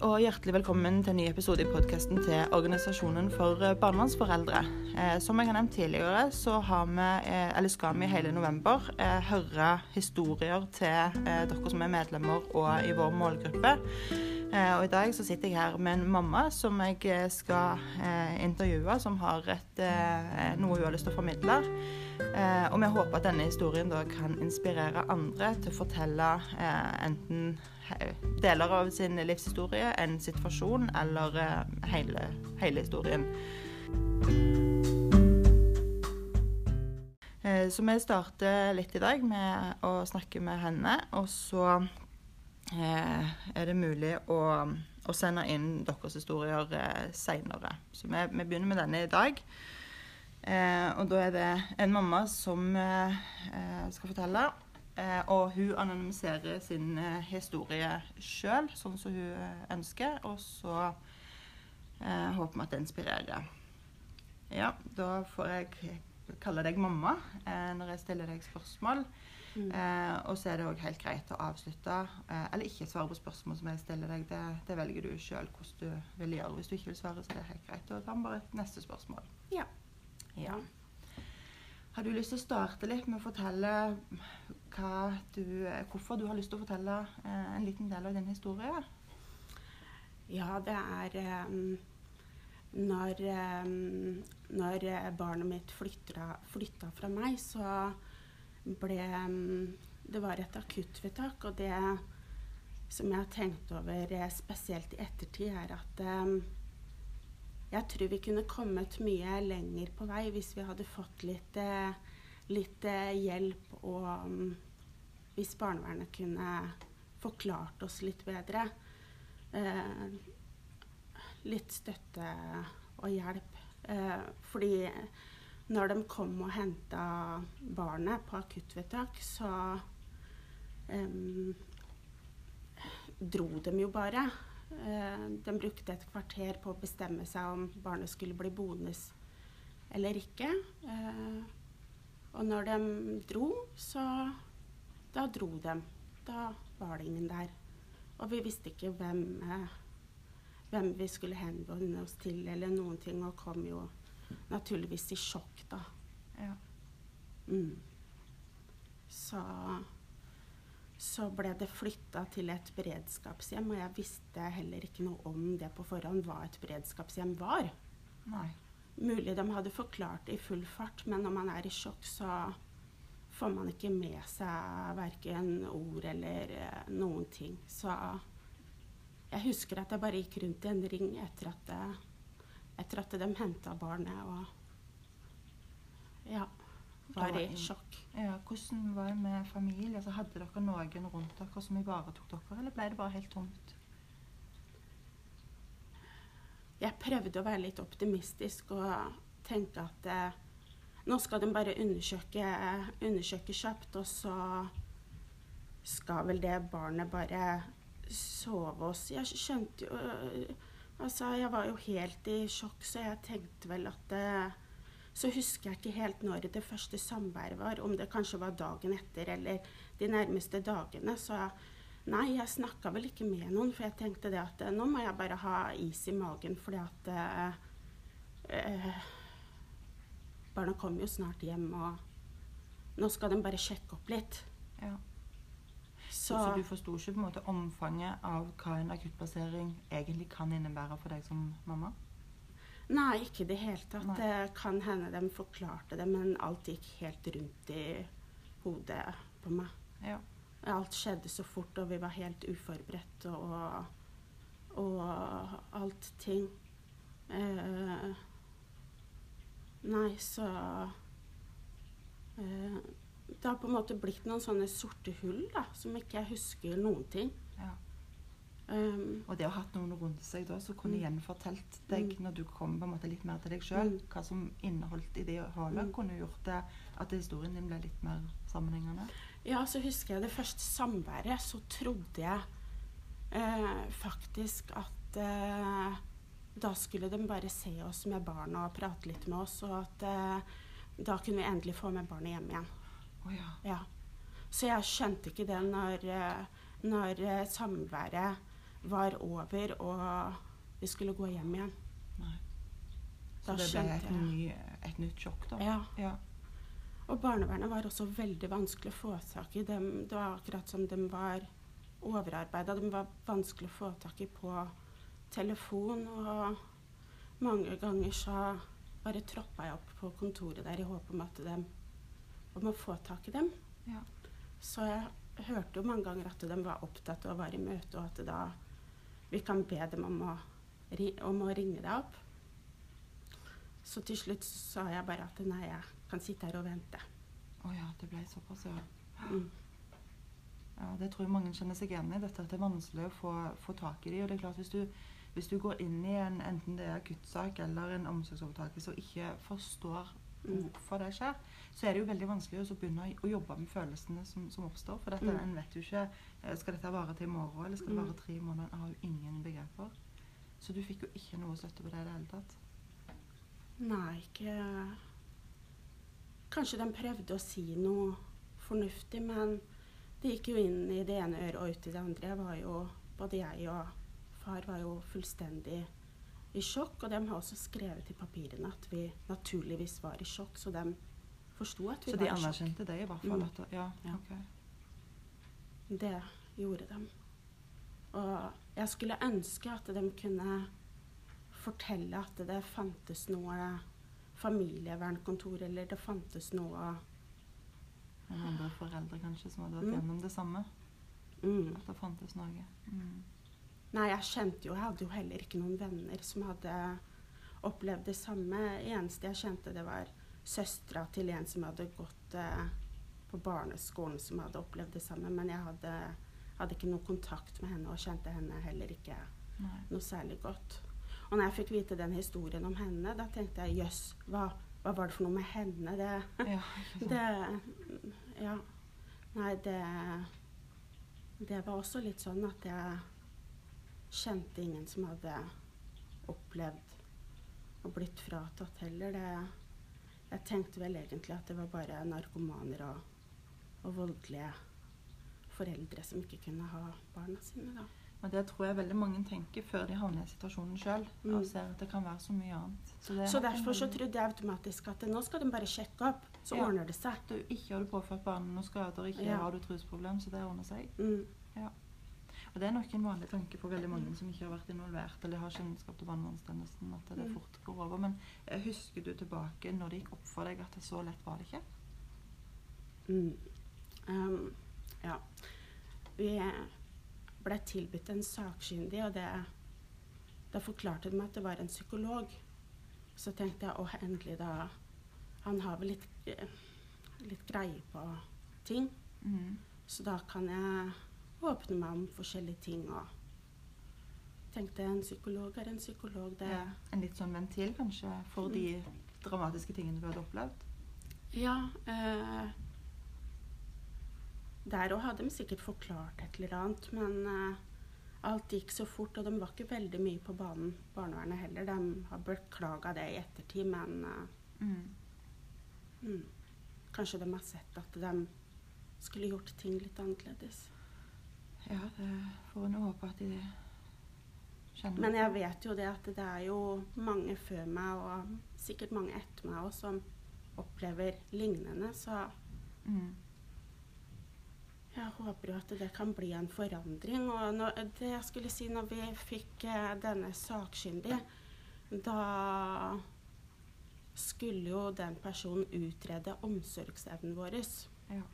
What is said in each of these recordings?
og hjertelig velkommen til en ny episode i podkasten til Organisasjonen for eh, barnevernsforeldre. Eh, som jeg har nevnt tidligere, så har vi, eh, skal vi i hele november eh, høre historier til dere som er medlemmer og i vår målgruppe. Og I dag så sitter jeg her med en mamma som jeg skal intervjue, som har et, noe hun har lyst til å formidle. og vi håper at denne historien da kan inspirere andre til å fortelle enten deler av sin livshistorie, en situasjon eller eh, hele, hele historien. Eh, så vi starter litt i dag med å snakke med henne, og så eh, er det mulig å, å sende inn deres historier seinere. Så vi, vi, begynner med denne i dag. og da er det en mamma som skal fortelle. Eh, og hun anonymiserer sin eh, historie sjøl, sånn som hun eh, ønsker. Og så eh, håper vi at det inspirerer. Ja, da får jeg kalle deg mamma eh, når jeg stiller deg spørsmål. Mm. Eh, og så er det òg helt greit å avslutte, eller ikke svare på spørsmål som jeg stiller deg. Det, det velger du sjøl hvordan du vil gjøre. Hvis du ikke vil svare, så er det helt greit. Da tar vi bare et neste spørsmål. Ja. ja. Har du lyst til å starte litt med å fortelle du, hvorfor du har lyst til å fortelle eh, en liten del av din historie? Ja, det er um, når, um, når, barnet mitt flytta, flytta, fra meg, så ble um, Det var et akuttvedtak, og det som jeg har tenkt over spesielt i ettertid, er at jeg tror vi kunne kommet mye lenger på vei hvis vi hadde fått litt, eh, litt eh, hjelp og um, hvis barnevernet kunne forklart oss litt bedre. Eh, litt støtte og hjelp. Eh, fordi når de kom og henta barnet på akuttvedtak, så eh, dro de jo bare. De brukte et kvarter på å bestemme seg om barnet skulle bli boende eller ikke. Og når de dro, så Da dro de. Da var det ingen der. Og vi visste ikke hvem, eh, hvem vi skulle henvende oss til eller noen ting, og kom jo naturligvis i sjokk, da. Ja. Mm. Så så ble det flytta til et beredskapshjem, og jeg visste heller ikke noe om det på forhånd, hva et beredskapshjem var. Nei. Mulig de hadde forklart det i full fart, men når man er i sjokk, så får man ikke med seg verken ord eller eh, noen ting. Så jeg husker at jeg bare gikk rundt i en ring etter at, etter at de henta barnet, og ja var i sjokk. Ja, hvordan var det med familie? Altså, hadde dere noen rundt dere som ivaretok dere, eller ble det bare helt tomt? Jeg prøvde å være litt optimistisk og tenke at eh, nå skal de bare undersøke, undersøke kjapt, og så skal vel det barnet bare sove oss. Jeg skjønte jo Altså, jeg var jo helt i sjokk, så jeg tenkte vel at det, så husker jeg ikke helt når det første samværet var, om det kanskje var dagen etter eller de nærmeste dagene. Så nei, jeg snakka vel ikke med noen, for jeg tenkte det at nå må jeg bare ha is i magen, fordi at eh, eh, Barna kommer jo snart hjem, og nå skal de bare sjekke opp litt. Ja. Så, så, du forsto ikke på en måte omfanget av hva en akuttplassering egentlig kan innebære for deg som mamma? Nei, ikke i det hele tatt. Nei. Det kan hende de forklarte det, men alt gikk helt rundt i hodet på meg. Ja. Alt skjedde så fort, og vi var helt uforberedt og, og alt ting. Eh, nei, så eh, Det har på en måte blitt noen sånne sorte hull da, som ikke jeg husker noen ting. Ja. Um, og det å ha hatt noen rundt seg da som kunne mm. gjenfortalt deg, mm. når du kom på en måte litt mer til deg sjøl, mm. hva som inneholdt i det hullet, mm. kunne gjort det at historien din ble litt mer sammenhengende? Ja, så husker jeg det første samværet, så trodde jeg eh, faktisk at eh, da skulle de bare se oss med barna og prate litt med oss, og at eh, da kunne vi endelig få med barnet hjem igjen. Oh, ja. Ja. Så jeg skjønte ikke det når, eh, når eh, samværet var over og vi skulle gå hjem igjen. Nei. Da Så det ble et, ny, et nytt sjokk, da? Ja. ja. Og barnevernet var også veldig vanskelig å få tak i. Dem, det var akkurat som de var overarbeida. De var vanskelig å få tak i på telefon. Og mange ganger så bare troppa jeg opp på kontoret der i håp om at de om å få tak i dem. Ja. Så jeg hørte jo mange ganger at de var opptatt og var i møte, og at da vi kan be dem om å, om å ringe deg opp. Så til slutt sa jeg bare at nei, jeg kan sitte her og vente. Å ja, det ble såpass, ja. Mm. Ja, Det tror jeg mange kjenner seg igjen i. dette at Det er vanskelig å få, få tak i de, og det er klart Hvis du, hvis du går inn i en enten det er akuttsak eller en omsorgsovertakelse og ikke forstår Mm. hvorfor det skjer, så er det jo veldig vanskelig å begynne å- å jobbe med følelsene som, som oppstår. For dette, Mm. en vet jo ikke eh, Skal dette vare til i morgen, eller skal det Mm. vare tre måneder? En har jo ingen begrep for. Så du fikk jo ikke noe støtte på det i det hele tatt. Nei, ikke Kanskje de prøvde å si noe fornuftig, men det gikk jo inn i det ene øret og ut i det andre. Jeg var jo, både jeg og far var jo fullstendig i sjokk, og de har også skrevet i papirene at vi naturligvis var i sjokk, så de forsto at vi Så var i sjokk. Så de anerkjente det i hvert fall? Mm. At, ja, Ja. Okay. Det gjorde de. Og jeg skulle ønske at de kunne fortelle at det fantes noe familievernkontor, eller det fantes noe av andre foreldre kanskje som hadde vært Mm. gjennom det samme? mm. At det fantes noe? Mm. Nei, jeg kjente jo Jeg hadde jo heller ikke noen venner som hadde opplevd det samme. Eneste jeg kjente, det var søstera til en som hadde gått eh, på barneskolen, som hadde opplevd det samme. Men jeg hadde, hadde ikke noe kontakt med henne, og kjente henne heller ikke Nei. noe særlig godt. Og når jeg fikk vite den historien om henne, da tenkte jeg jøss, hva, hva var det for noe med henne? Det, Ja, det Ja. Nei, det Det var også litt sånn at jeg kjente ingen som hadde opplevd og blitt fratatt heller. Det, jeg tenkte vel egentlig at det var bare narkomaner og, og voldelige foreldre som ikke kunne ha barna sine, da. Men det tror jeg veldig mange tenker før de havner i situasjonen sjøl. Mm. Og ser at det kan være så mye annet. Så, er Så derfor så trodde jeg automatisk at nå skal de bare sjekke opp, så Ja. ordner det seg. du ikke har du påført barnet noen skader, ikke Ja. har du trusproblem, så det ordner seg. Mm. Og det er nok en vanlig tanke for veldig mange som ikke har vært involvert eller har kjennskap til barnevernstjenesten, at det Mm. fort går over. Men eh, husker du tilbake når det gikk opp for deg at det så lett var det ikke? Mm. Um, ja. Vi ble tilbudt en sakkyndig, og det, da forklarte de at det var en psykolog. Så tenkte jeg åh, endelig da Han har vel litt, eh, litt greie på ting. Mm. Så da kan jeg åpne meg om forskjellige ting og tenkte en psykolog er en psykolog. Det, Ja. En litt sånn ventil kanskje for de dramatiske tingene du hadde opplevd? Ja. Eh, der òg hadde de sikkert forklart et eller annet, men eh, alt gikk så fort, og de var ikke veldig mye på banen, barnevernet heller. De har beklaga det i ettertid, men eh, Mm. mm, kanskje de har sett at de skulle gjort ting litt annerledes. Ja, det får en håpe at de kjenner Men jeg vet jo det at det er jo mange før meg, og sikkert mange etter meg òg, som opplever lignende, så mm. Jeg håper jo at det kan bli en forandring. Og når, det jeg skulle si når vi fikk eh, denne sakkyndige, da skulle jo den personen utrede omsorgsevnen vår. Ja.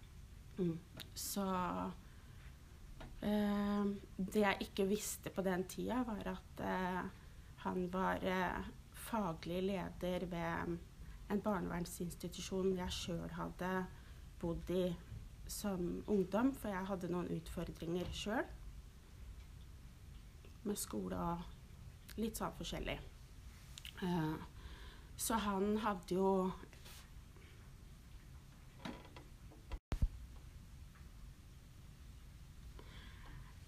Mm. Så eh, Det jeg ikke visste på den tida, var at eh, han var eh, faglig leder ved en barnevernsinstitusjon jeg sjøl hadde bodd i som ungdom, for jeg hadde noen utfordringer sjøl. Med skole og litt sånn forskjellig. Eh, så han hadde jo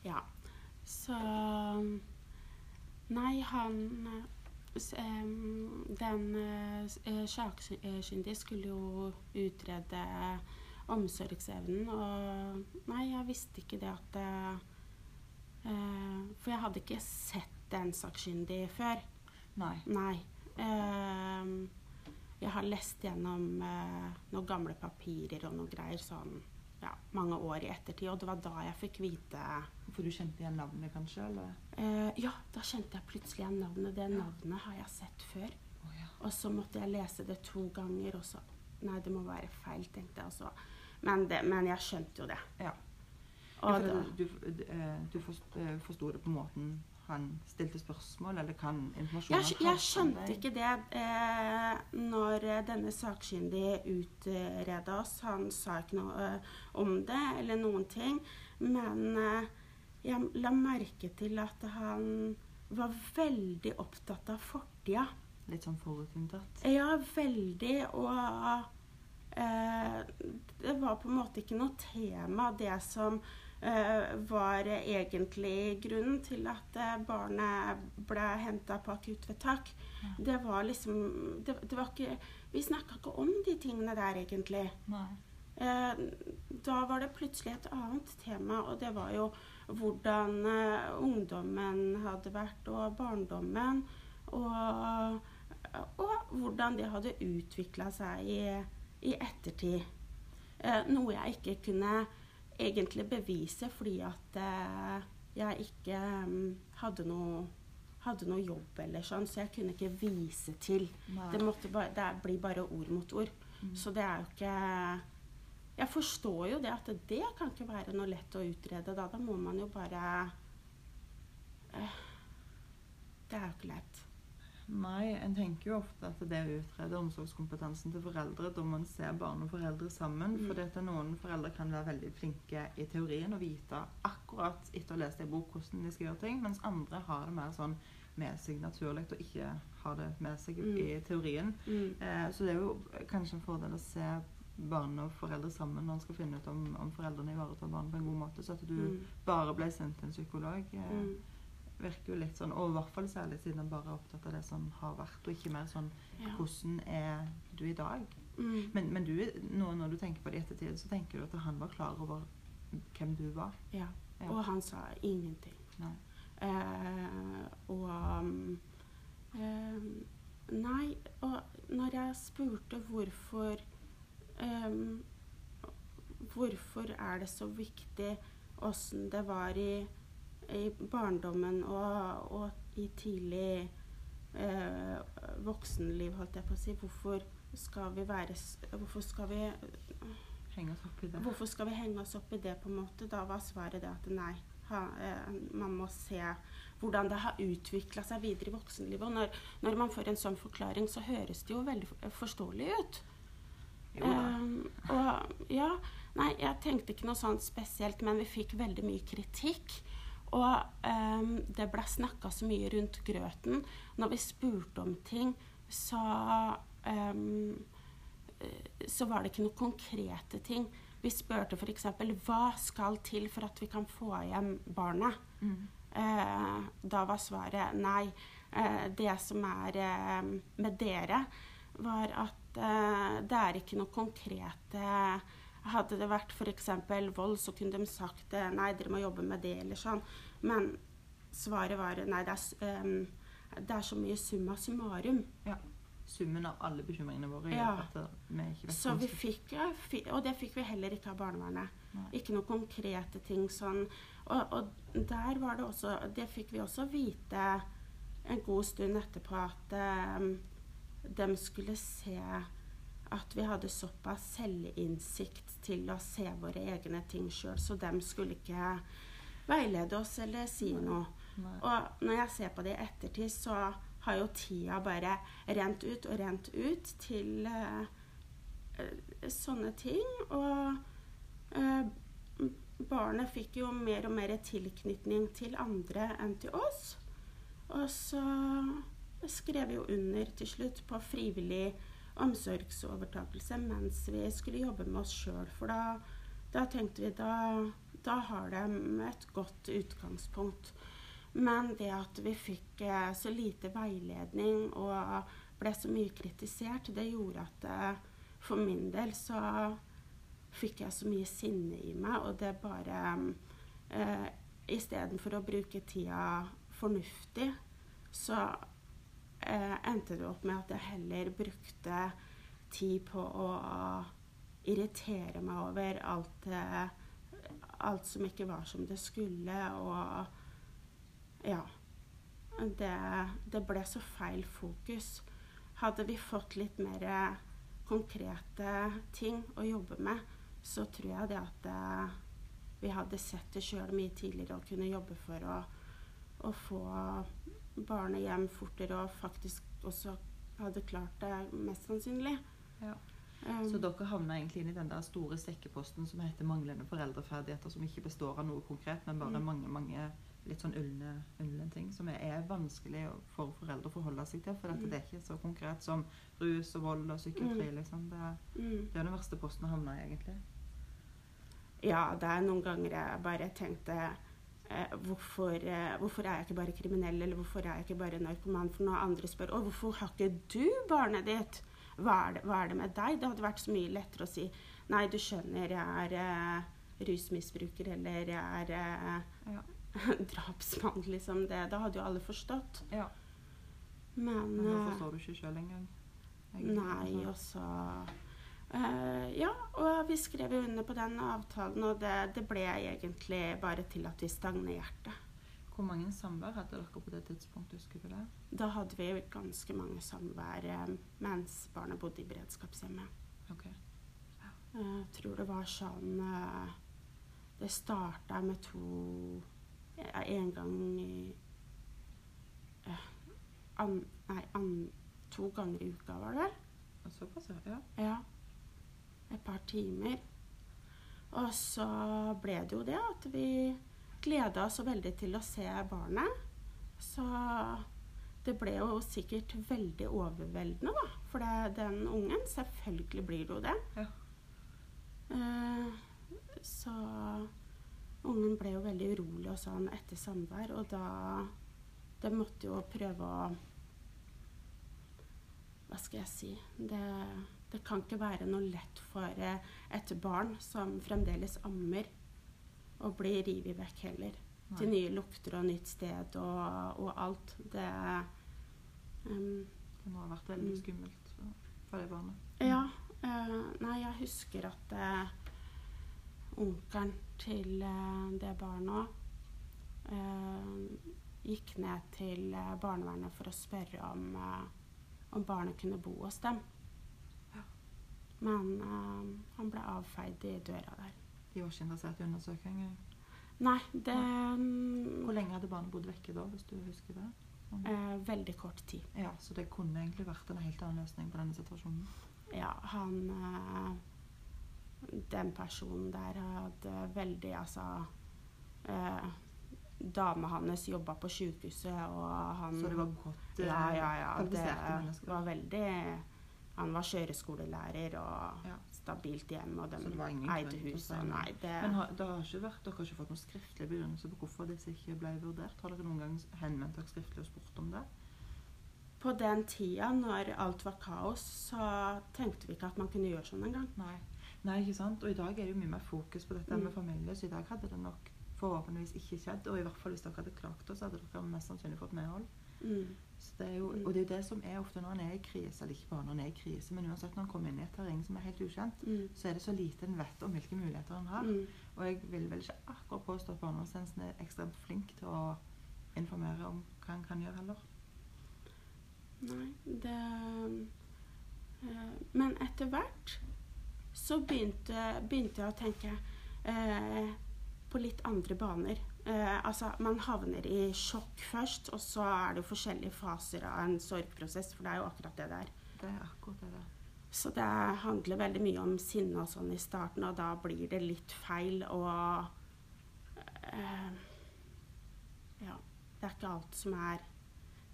Ja. Så Nei, han Den eh, eh, sakkyndige skulle jo utrede omsorgsevnen, og Nei, jeg visste ikke det at Eh, for jeg hadde ikke sett en sakkyndig før. Nei. Nei. Eh, jeg har lest gjennom eh, noen gamle papirer og noe greier sånn ja, mange år i ettertid, og det var da jeg fikk vite For du kjente igjen navnet, kanskje? eller? eh, Ja, da kjente jeg plutselig igjen navnet. Det navnet har jeg sett før. Ja. Og så måtte jeg lese det to ganger, og så Nei, det må være feil, tenkte jeg. også. Men, det, men jeg skjønte jo det. Ja. Og ja, du du, eh, du eh, forsto det på måten han stilte spørsmål, eller kan informasjonen jeg, jeg skjønte ikke det eh, når eh, denne sakkyndige utreda oss. Han sa ikke noe eh, om det eller noen ting. Men eh, jeg la merke til at han var veldig opptatt av fortida. Litt sånn forutinntatt? Ja, veldig. Og det var på en måte ikke noe tema, det som eh, var egentlig grunnen til at eh, barnet ble henta på akuttvedtak. Det var liksom det, det var ikke, Vi snakka ikke om de tingene der, egentlig. Nei. Eh, da var det plutselig et annet tema, og det var jo hvordan eh, ungdommen hadde vært, og barndommen. Og, og hvordan det hadde utvikla seg i, i ettertid. Eh, noe jeg ikke kunne egentlig bevise fordi at eh, jeg ikke mm, hadde noe hadde noe jobb eller sånn, så jeg kunne ikke vise til. Nei. Det, bare, det blir bare ord mot ord. Mm. Så det er jo ikke Jeg forstår jo det at det kan ikke være noe lett å utrede da. Da må man jo bare eh, Det er jo ikke lett. Nei, en tenker jo ofte at det å utrede omsorgskompetansen til foreldre, da man se barn og foreldre sammen. Mm. For noen foreldre kan være veldig flinke i teorien og vite akkurat etter å ha lest en bok hvordan de skal gjøre ting, mens andre har det mer sånn med seg naturlig og ikke har det med seg Mm. i teorien. Mm. Eh, så det er jo kanskje en fordel å se barn og foreldre sammen når man skal finne ut om, om foreldrene ivaretar barn på en god måte. Så at du Mm. bare ble sendt til en psykolog, eh, Mm. Virker jo litt sånn Og i hvert fall særlig siden han bare er opptatt av det som har vært, og ikke mer sånn Ja. hvordan er du i dag? Mm. Men, men du, nå når du tenker på det i ettertid, så tenker du at han var klar over hvem du var? Ja. Ja. Og han sa ingenting. Eh, og um, eh, Nei, og når jeg spurte hvorfor um, Hvorfor er det så viktig åssen det var i, i barndommen og, og i tidlig eh, voksenliv, holdt jeg på å si. Hvorfor skal vi være Hvorfor skal vi Henge oss opp i det. Hvorfor skal vi henge oss opp i det, på en måte? Da var svaret det at nei. Ha, eh, man må se hvordan det har utvikla seg videre i voksenlivet. Og når, når man får en sånn forklaring, så høres det jo veldig forståelig ut. Jo da. Eh, og ja, nei, jeg tenkte ikke noe sånt spesielt, men vi fikk veldig mye kritikk. Og eh, det ble snakka så mye rundt grøten. Når vi spurte om ting, så eh, så var det ikke noen konkrete ting. Vi spurte f.eks.: Hva skal til for at vi kan få hjem barnet? Mm. Eh, da var svaret nei. Eh, det som er eh, med dere, var at eh, det er ikke noen konkrete Hadde det vært f.eks. vold, så kunne de sagt det. nei, dere må jobbe med det, eller sånn. Men svaret var nei, det er, eh, det er så mye summa summarum. Ja. Summen av alle bekymringene våre Ja. vi ikke Så vi fikk, og det fikk vi heller ikke av barnevernet. Nei. Ikke noen konkrete ting sånn. Og, og der var det også Det fikk vi også vite en god stund etterpå at um, de skulle se at vi hadde såpass selvinnsikt til å se våre egne ting sjøl, så de skulle ikke veilede oss eller si noe. Nei. Og når jeg ser på det i ettertid, så har jo tida bare rent ut og rent ut til uh, sånne ting. Og uh, barnet fikk jo mer og mer tilknytning til andre enn til oss. Og så skrev vi jo under til slutt på frivillig omsorgsovertakelse mens vi skulle jobbe med oss sjøl. For da, da tenkte vi da, da har de et godt utgangspunkt. Men det at vi fikk eh, så lite veiledning og ble så mye kritisert, det gjorde at eh, for min del så fikk jeg så mye sinne i meg, og det bare eh, istedenfor å bruke tida fornuftig, så eh, endte det opp med at jeg heller brukte tid på å irritere meg over alt, eh, alt som ikke var som det skulle, og ja. Det, det ble så feil fokus. Hadde vi fått litt mer konkrete ting å jobbe med, så tror jeg det at eh, vi hadde sett det sjøl mye tidligere og kunne jobbe for å, å få barnet hjem fortere og faktisk også hadde klart det, mest sannsynlig. Ja. Um, Så dere havna egentlig inn i den der store sekkeposten som heter manglende foreldreferdigheter, som ikke består av noe konkret, men bare Mm. mange mange litt sånn ulne, ulne ting som er, vanskelig for foreldre å forholde seg til. For dette, Mm. det er ikke så konkret som rus og vold og psykiatri. liksom. Det, mm. det er den verste posten å havne i, egentlig. Ja, det er noen ganger jeg bare tenkte hvorfor, eh, hvorfor er jeg ikke bare kriminell, eller hvorfor er jeg ikke bare narkoman? For når andre spør å, hvorfor har ikke du barnet ditt? Hva er, det, hva er det med deg? Det hadde vært så mye lettere å si nei, du skjønner, jeg er eh, rusmisbruker, eller jeg er eh, Ja. drapsmann, liksom. Det, da hadde jo alle forstått. Ja. Men, Men nå eh, forstår du ikke sjøl engang. Nei, Altså, og så eh, Ja, og vi skrev jo under på den avtalen, og det, det ble egentlig bare til at vi stagnerte. Hvor mange samvær hadde dere på det tidspunktet? Husker du det? Da hadde vi ganske mange samvær eh, mens barna bodde i beredskapshjemmet. Ok. Jeg tror det var sånn eh, Det starta med to ja, En gang i eh, an, Nei, an, to ganger i uka, var det vel? Såpass, ja. ja. Et par timer. Og så ble det jo det at vi gleda oss så veldig til å se barnet. Så det ble jo sikkert veldig overveldende, da. For det, den ungen, selvfølgelig blir det jo det. Ja. Eh, så ungen ble jo veldig urolig og sånn etter samvær, og da Det måtte jo prøve å Hva skal jeg si Det, det kan ikke være noe lett for eh, et barn som fremdeles ammer, å bli revet vekk heller. Til nye lukter og nytt sted og, og alt. Det um, Det må ha vært veldig Mm. skummelt for, det barnet. Ja. Uh, nei, jeg husker at uh, onkelen til uh, det barnet eh, gikk ned til barnevernet for å spørre om, om barnet kunne bo hos dem. Ja. Men uh, han ble avfeid i døra der. De var ikke interessert i undersøking? Nei, det Nei. Hvor lenge hadde barnet bodd vekke da, hvis du husker det? Eh, Veldig kort tid. Ja, Så det kunne egentlig vært en helt annen løsning på denne situasjonen. Ja, han eh, Den personen der hadde veldig Altså eh, Dama hans jobba på sjukehuset, og han Så det var godt Ja, eh, ja, ja. Det kvalifiserte var veldig Han var kjøreskolelærer og Ja. stabilt hjem, og de eide hus. Nei. det Men har, det har ikke vært, dere har ikke fått noen skriftlig begrunnelse på hvorfor disse ikke ble vurdert? Har dere noen gang henvendt dere skriftlig og spurt om det? På den tida, når alt var kaos, så tenkte vi ikke at man kunne gjøre sånn engang. Nei. Nei, ikke sant? Og i dag er det jo mye mer fokus på dette Mm. med familie, så i dag hadde det nok forhåpentligvis ikke skjedd. Og i hvert fall hvis dere hadde klagt det, så hadde dere mest sannsynlig fått medhold. Mm. Så det er jo, Mm. og det er jo det som er ofte når en er i krise, eller ikke bare når en er i krise, men uansett når en kommer inn i et terreng som er helt ukjent, Mm. så er det så lite en vet om hvilke muligheter en har. Mm. Og jeg vil vel ikke akkurat påstå at barnevernstjenesten er ekstremt flink til å informere om hva en kan gjøre heller. Nei, det øh, Men etter hvert så begynte, begynte jeg å tenke øh, på litt andre baner. Eh, altså, man havner i sjokk først, og så er det jo forskjellige faser av en sorgprosess, for det er jo akkurat det der. Det er akkurat det der. Så det handler veldig mye om sinne og sånn i starten, og da blir det litt feil og eh, Ja. Det er ikke alt som er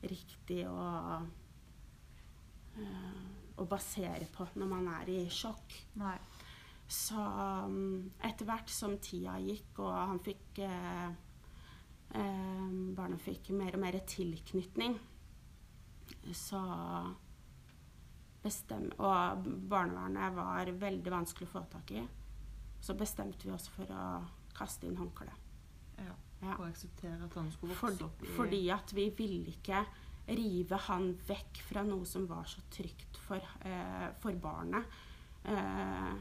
riktig å, eh, å basere på når man er i sjokk. Nei. Så um, etter hvert som tida gikk, og han fikk eh, eh, Barnet fikk mer og mer tilknytning, så bestem, Og barnevernet var veldig vanskelig å få tak i. Så bestemte vi oss for å kaste inn håndkleet. Ja. Ja. Og akseptere at han skulle vokse vokse opp i fordi at vi ville ikke rive han vekk fra noe som var så trygt for, eh, for barnet. Eh,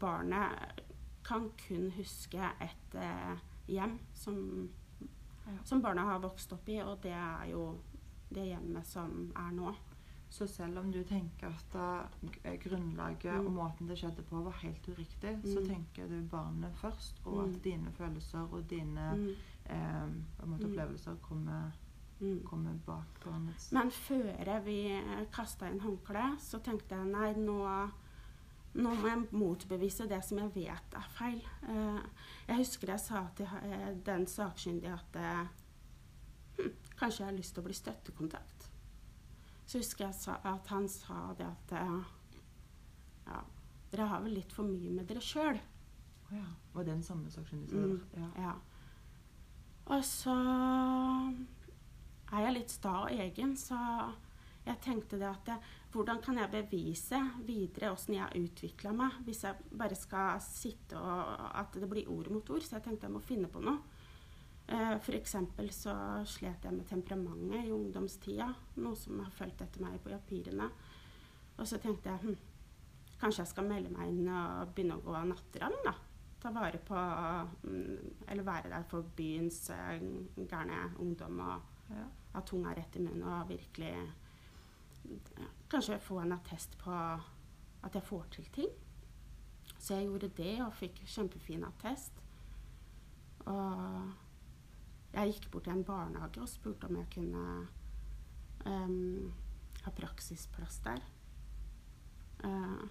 barnet kan kun huske et eh, hjem som. Som barna har vokst opp i, og det er jo det hjemmet som er nå. Så selv om du tenker at da, grunnlaget Mm. og måten det skjedde på var helt uriktig, så Mm. tenker du barnet først, og Mm. at dine følelser og dine Mm, eh, måte Mm. opplevelser kommer, mm. kommer bak barnets Men før vi kasta inn håndkleet, så tenkte jeg nei, nå, nå må jeg motbevise det som jeg vet er feil. Eh, jeg husker jeg sa til eh, den sakkyndige at eh, hm, kanskje jeg har lyst til å bli støttekontakt. Så husker jeg at han sa det at ja, dere har vel litt for mye med dere sjøl. Å ja. Var det den samme sakkyndige? Mm, Ja. Ja. Og så er jeg litt sta og egen, så jeg tenkte det at det, hvordan kan jeg bevise videre åssen jeg har utvikla meg, hvis jeg bare skal sitte og at det blir ord mot ord. Så jeg tenkte jeg må finne på noe. F.eks. For eksempel så slet jeg med temperamentet i ungdomstida, noe som har fulgt etter meg på papirene. Og så tenkte jeg hm, kanskje jeg skal melde meg inn og begynne å gå natteravn, da ta vare på mm, Eller være der for byens eh, gærne ungdom og Ja. ha tunga rett i munnen og virkelig Kanskje få en attest på at jeg får til ting. Så jeg gjorde det og fikk kjempefin attest. Og jeg gikk bort til en barnehage og spurte om jeg kunne um, ha praksisplass der. Uh,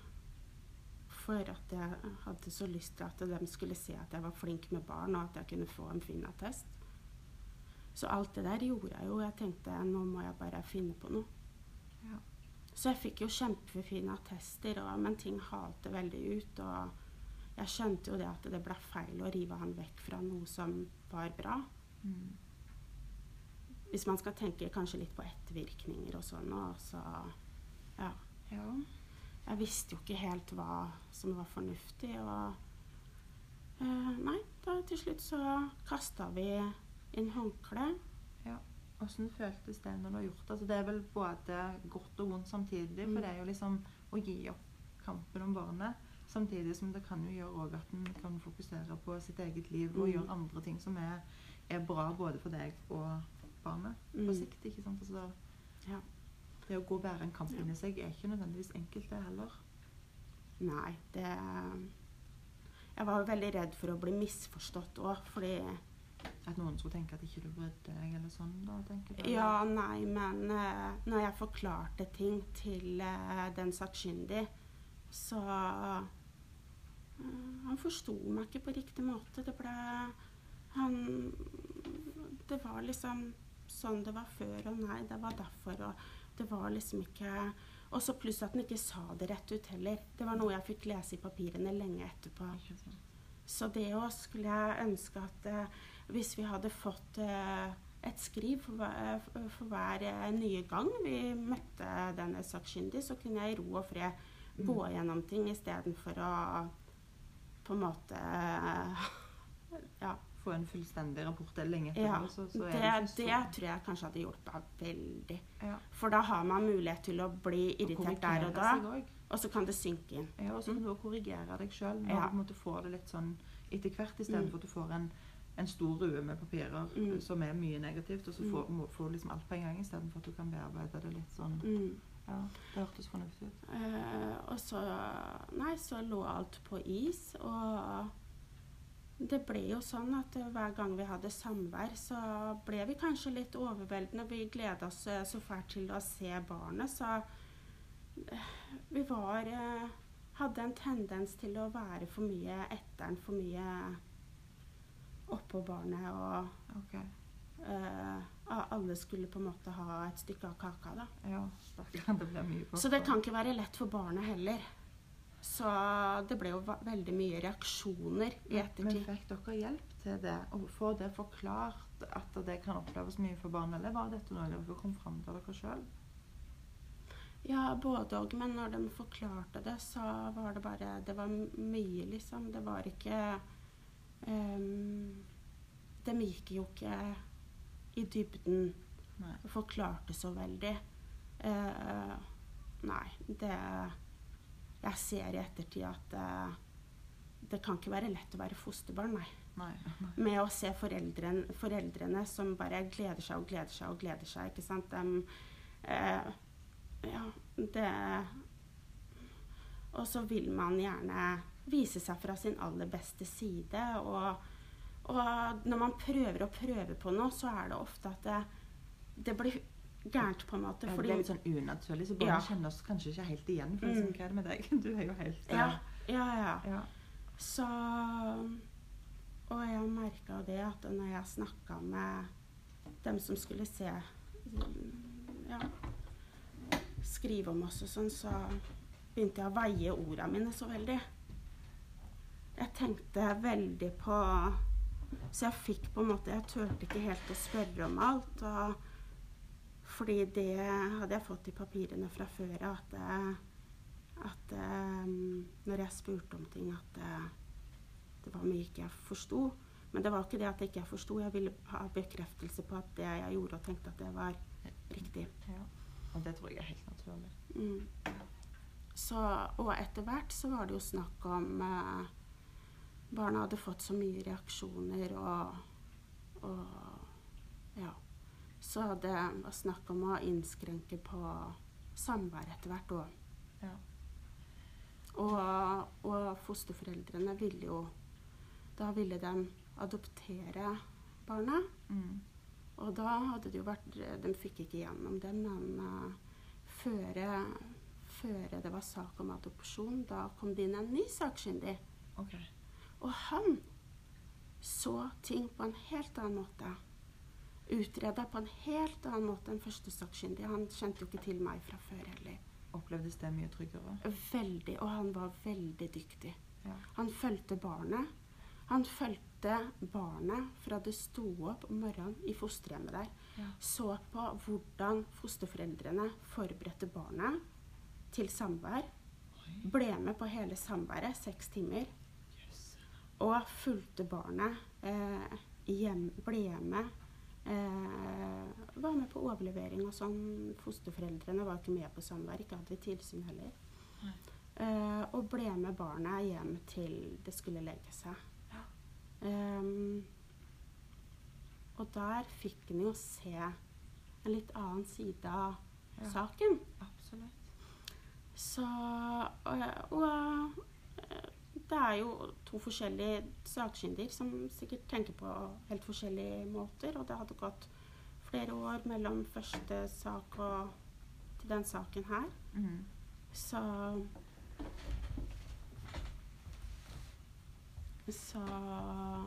for at jeg hadde så lyst til at de skulle se at jeg var flink med barn, og at jeg kunne få en fin attest. Så alt det der gjorde jeg jo. Jeg tenkte nå må jeg bare finne på noe. Ja. Så jeg fikk jo kjempefine attester, og, men ting halte veldig ut. Og jeg skjønte jo det at det ble feil å rive han vekk fra noe som var bra. Mm. Hvis man skal tenke kanskje litt på ettervirkninger og sånn. Og så ja. ja. Jeg visste jo ikke helt hva som var fornuftig, og uh, Nei, da til slutt så kasta vi inn håndkle. Hvordan føltes det når du har gjort det? Altså, det er vel både godt og vondt samtidig, for Mm. det er jo liksom å gi opp kampen om barnet. Samtidig som det kan jo gjøre at en kan fokusere på sitt eget liv og Mm. gjøre andre ting som er, er bra både for deg og barnet på Mm. sikt. ikke sant? Altså, Ja. det å gå og bære en kamp Ja. inni seg er ikke nødvendigvis enkelt, det heller. Nei, det Jeg var jo veldig redd for å bli misforstått òg, fordi At noen skulle tenke at ikke du brydde deg, eller sånn. da, tenker du? Ja, nei, men uh, når jeg forklarte ting til uh, den sakkyndige, så uh, Han forsto meg ikke på riktig måte. Det ble Han Det var liksom sånn det var før, og nei, det var derfor, og det var liksom ikke Og så pluss at han ikke sa det rett ut heller. Det var noe jeg fikk lese i papirene lenge etterpå. Så det òg skulle jeg ønske at hvis vi hadde fått eh, et skriv for, hver- for hver eh, nye gang vi møtte denne sakkyndige, så kunne jeg i ro og fred gå Mm. gjennom ting istedenfor å på en måte eh, Ja. Få en fullstendig rapport lenge etterpå, ja så, så det, så det tror jeg kanskje hadde hjulpet veldig. ja. For da har man mulighet til å bli irritert der og da, og så kan det synke inn. Ja, og så kan du også korrigere deg sjøl når Ja. du får det litt sånn etter hvert, istedenfor Mm. at du får en, en stor rue med papirer Mm. som er mye negativt, og så Mm. får, må, får liksom alt på en gang, istedenfor at du kan bearbeide det litt sånn Mm. Ja, det hørtes fornuftig ut. Eh, og så Nei, så lå alt på is, og det ble jo sånn at hver gang vi hadde samvær, så ble vi kanskje litt overveldende. Vi gleda oss eh, så fælt til å se barnet, så eh, vi var eh, Hadde en tendens til å være for mye etter den, for mye oppå barnet, og okay. uh, alle skulle på en måte ha et stykke av kaka, da. Ja. Det ble mye på Så det kan ikke være lett for barnet heller. Så det ble jo veldig mye reaksjoner i ettertid. Men fikk dere hjelp til det? Å få det forklart at det kan oppleves mye for barn, eller var dette noe dere kom fram til dere sjøl? Ja, både og. Men når de forklarte det, så var det bare Det var mye, liksom. Det var ikke ehm, de gikk jo ikke i dybden Nei. og forklarte så veldig. Uh, nei, det Jeg ser i ettertid at uh, det kan ikke være lett å være fosterbarn, nei. Nei. Nei. Med å se foreldrene, foreldrene som bare gleder seg og gleder seg og gleder seg. ikke sant? De, eh, ja, det Og så vil man gjerne vise seg fra sin aller beste side. Og, og når man prøver å prøve på noe, så er det ofte at det, det blir gærent, på en måte. Ja, det er blir litt sånn unaturlig, så barna Ja. kjenner oss kanskje ikke helt igjen. For Mm. sånn, hva er det med deg? Du er jo helt eh, Ja, ja, ja. ja. Så Og jeg merka det at når jeg snakka med dem som skulle se Ja, skrive om oss og sånn, så begynte jeg å veie orda mine så veldig. Jeg tenkte veldig på Så jeg fikk på en måte Jeg turte ikke helt å spørre om alt. Og fordi det hadde jeg fått i papirene fra før av, at, at eh, når jeg spurte om ting, at det var mye ikke jeg forsto. Men det var ikke det at jeg ikke forsto. Jeg ville ha bekreftelse på at det jeg gjorde og tenkte at det var riktig. ja. Og det tror jeg er helt naturlig. Mm. Så, og etter hvert så var det jo snakk om eh, Barna hadde fått så mye reaksjoner og, og Ja. Så det var snakk om å innskrenke på samvær etter hvert òg. Ja. Og, og fosterforeldrene ville jo Da ville de adoptere barna. Mm. Og da hadde det jo vært De fikk ikke gjennom det, men uh, før, før det var sak om adopsjon, da kom det inn en ny sakkyndig. OK. Og han så ting på en helt annen måte. Utreda på en helt annen måte enn første sakkyndig. Han kjente jo ikke til meg fra før heller. Opplevdes det mye tryggere? Veldig, og han var veldig dyktig. Ja. Han fulgte barnet. Han fulgte barnet fra det sto opp om morgenen i fosterhjemmet der. Ja. Så på hvordan fosterforeldrene forberedte barnet til samvær. Ble med på hele samværet, seks timer. Og fulgte barnet eh, hjem, ble med. Eh, var med på overlevering og sånn. Fosterforeldrene var ikke med på samvær, ikke hadde tilsyn heller. Eh, og ble med barnet hjem til det skulle legge seg. Ja. Ehm, og der fikk en jo se en litt annen side av Ja. saken. Absolutt. Så Og, og eh, det er jo to forskjellige sakkyndige som sikkert tenker på helt forskjellige måter. Og det hadde gått flere år mellom første sak og til den saken her. Mm. Så Så eh,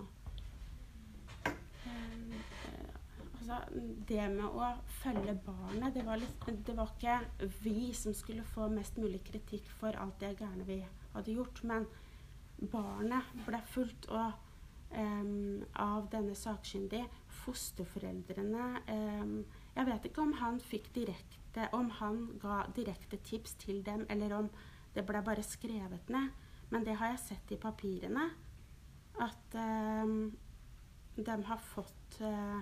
Altså, det med å følge barnet det var, litt, det var ikke vi som skulle få mest mulig kritikk for alt det gærne vi hadde gjort, men barnet ble fulgt og, um, av denne sakkyndige. Fosterforeldrene um, Jeg vet ikke om han fikk direkte Om han ga direkte tips til dem, eller om det ble bare skrevet ned. Men det har jeg sett i papirene. At um, de har fått uh,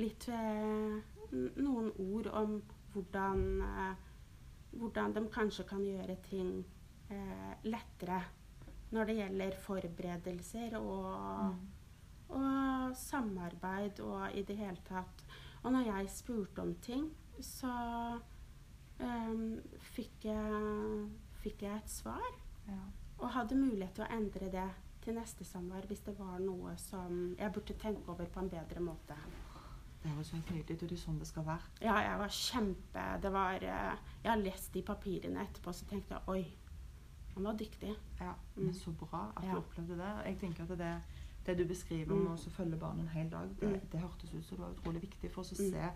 litt uh, noen ord om hvordan, uh, hvordan de kanskje kan gjøre ting lettere når det gjelder forberedelser og, Mm. og samarbeid og i det hele tatt. Og når jeg spurte om ting, så um, fikk, jeg, fikk jeg et svar. Ja. Og hadde mulighet til å endre det til neste samvær hvis det var noe som jeg burde tenke over på en bedre måte. Det høres helt nydelig ut, det er sånn det skal være. Ja, jeg var kjempe Det var eh, Jeg har lest de papirene etterpå, så tenkte jeg oi, han var dyktig. Ja, Mm. men Så bra at du opplevde det. Jeg tenker at det, det du beskriver Mm. om å følge barnet en hel dag, det, Mm. det hørtes ut som det var utrolig viktig for oss å Mm. se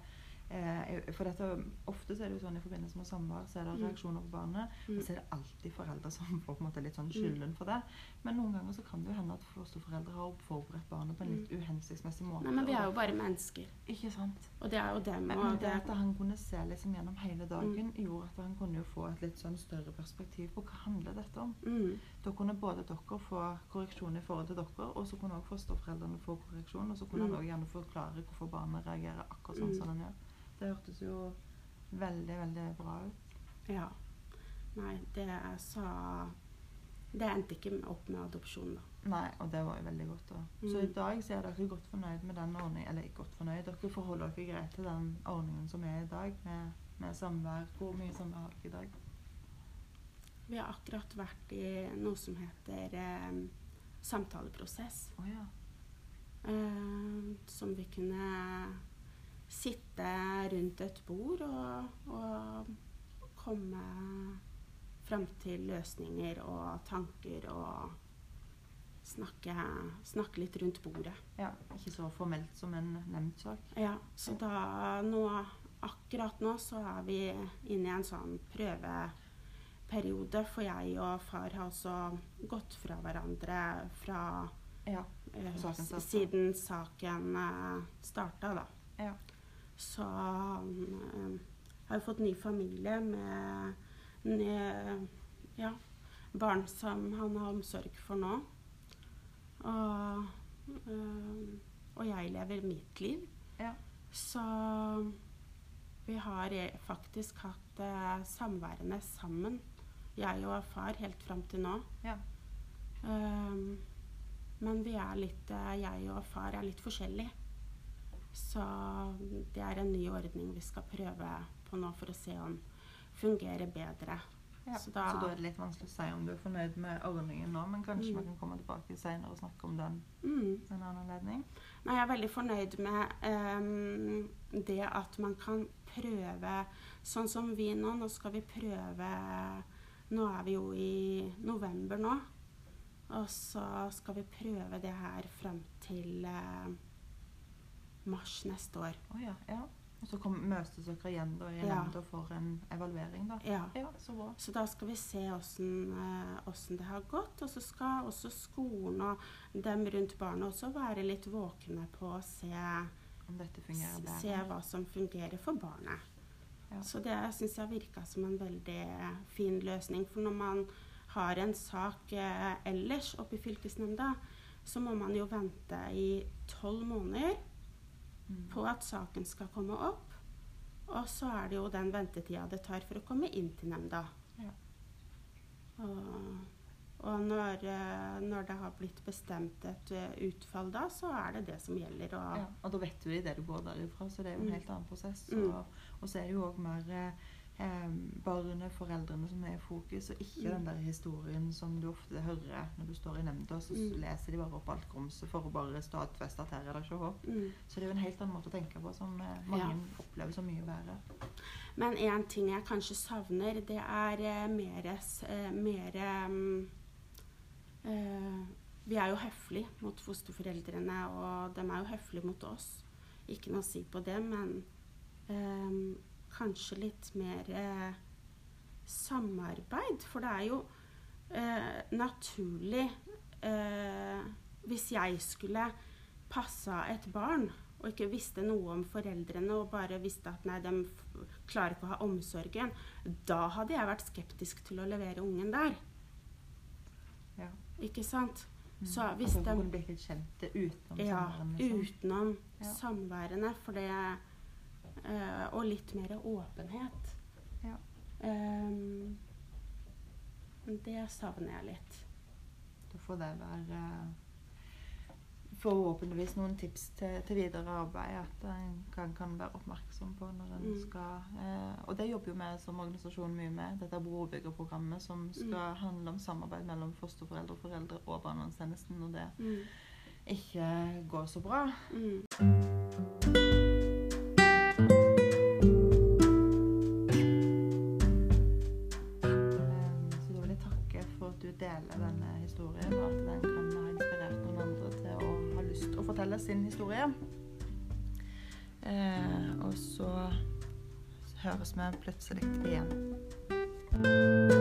eh, For dette, ofte så er det jo sånn i forbindelse med samvær, så er det Mm. reaksjoner på barnet. Mm. Og så er det alltid foreldre som får på en måte litt sånn skylden for det. Men noen ganger så kan det jo hende at fosterforeldre har forberedt barnet på en litt uhensiktsmessig måte. Mm. Nei, men vi er jo bare mennesker. Ikke sant? Og det er jo dem. Men, men det at han kunne se liksom gjennom hele dagen, gjorde at han kunne jo få et litt sånn større perspektiv på hva handler dette om. mm, Da kunne både dere få korreksjon i forhold til dere, og så kunne også fosterforeldrene få korreksjon. Og så kunne Mm. han også gjerne forklare hvorfor barnet reagerer akkurat sånn Mm. som han gjør. Det hørtes jo veldig, veldig bra ut. ja. Nei, det sa Det endte ikke opp med adopsjon, da. Nei, og det var jo veldig godt. da. Så Mm. i dag så er dere godt fornøyd med den ordningen, eller ikke godt fornøyd, dere forholder dere greit til den ordningen som er i dag, med, med samvær. Hvor mye samvær har dere i dag? Vi har akkurat vært i noe som heter eh, samtaleprosess. Å ja. Eh, som vi kunne sitte rundt et bord og, og komme fram til løsninger og tanker og snakke, snakke litt rundt bordet. ja. Ikke så formelt som en nemndsak. Ja, så da nå Akkurat nå så er vi inne i en sånn prøveperiode, for jeg og far har også gått fra hverandre fra Ja. eh, Saken siden saken eh, starta, da. Ja. Så eh, har jo fått ny familie med nye, ja, barn som han har omsorg for nå. Og, eh, og jeg lever mitt liv. Ja. Så vi har eh, faktisk hatt eh, samværene sammen, jeg og far, helt fram til nå. Ja. Um, men vi er litt, eh, jeg og far er litt forskjellige. Så det er en ny ordning vi skal prøve på nå for å se om fungerer bedre. Ja. Så Så, da- da, er det litt vanskelig å si om du er fornøyd med ordningen nå, men kanskje Mm. vi kan komme tilbake senere og snakke om den Mm. en annen anledning. Nei, jeg er veldig fornøyd med um, det at man kan prøve sånn som vi nå. Nå skal vi prøve Nå er vi jo i november nå. Og så skal vi prøve det her fram til eh, mars neste år. Oh, ja, ja. Og så kom, møtes dere igjen da i Ja. nemnda for en evaluering, da. Ja. Ja, så bra. Så da skal vi se åssen eh, det har gått. Og så skal også skolen og dem rundt barnet også være litt våkne på å se se hva som fungerer for barnet. Ja. Så det syns jeg virka som en veldig fin løsning. For når man har en sak eh, ellers oppe i fylkesnemnda, så må man jo vente i tolv måneder. På at saken skal komme opp. Og så er det jo den ventetida det tar for å komme inn til nemnda. Ja. Og, og når, eh, når det har blitt bestemt et eh, utfall da, så er det det som gjelder. Og, Ja, og da vet du idet du går derifra, så det er jo en Mm. helt annen prosess. Mm. Og, og så er det jo òg mer eh, barnet, foreldrene, som er i fokus, og ikke Mm. den der historien som du ofte hører når du står i nemnda, så Mm. leser de bare opp alt grumset for å bare stadfeste at her er det ikke håp. mm. Så det er jo en helt annen måte å tenke på som eh, mange Ja. opplever så mye verre. Men en ting jeg kanskje savner, det er eh, mer, eh, mer mm, eh, Vi er jo høflige mot fosterforeldrene, og de er jo høflige mot oss. Ikke noe å si på det, men eh, kanskje litt mer eh, samarbeid. For det er jo eh, naturlig eh, Hvis jeg skulle passa et barn og ikke visste noe om foreldrene og bare visste at nei, de klarer ikke å ha omsorgen, da hadde jeg vært skeptisk til å levere ungen der. Ja. Ikke sant? Mm. Så hvis altså, de- hvor blitt litt kjent det utenom Ja, samværene? liksom. utenom Ja. samværene. For det Og litt mer åpenhet. Ja. Um, det savner jeg litt. Da får det være forhåpentligvis noen tips til, til videre arbeid at en kan, kan være oppmerksom på når en Mm. skal eh, Og det jobber jo vi som organisasjon mye med, dette brobyggerprogrammet som skal handle om samarbeid mellom fosterforeldre, foreldre og barnevernstjenesten når det Mm. ikke går så bra. Denne historien, og at den kan ha inspirert noen andre til å ha lyst å fortelle sin historie. Eh, og så høres vi plutselig igjen.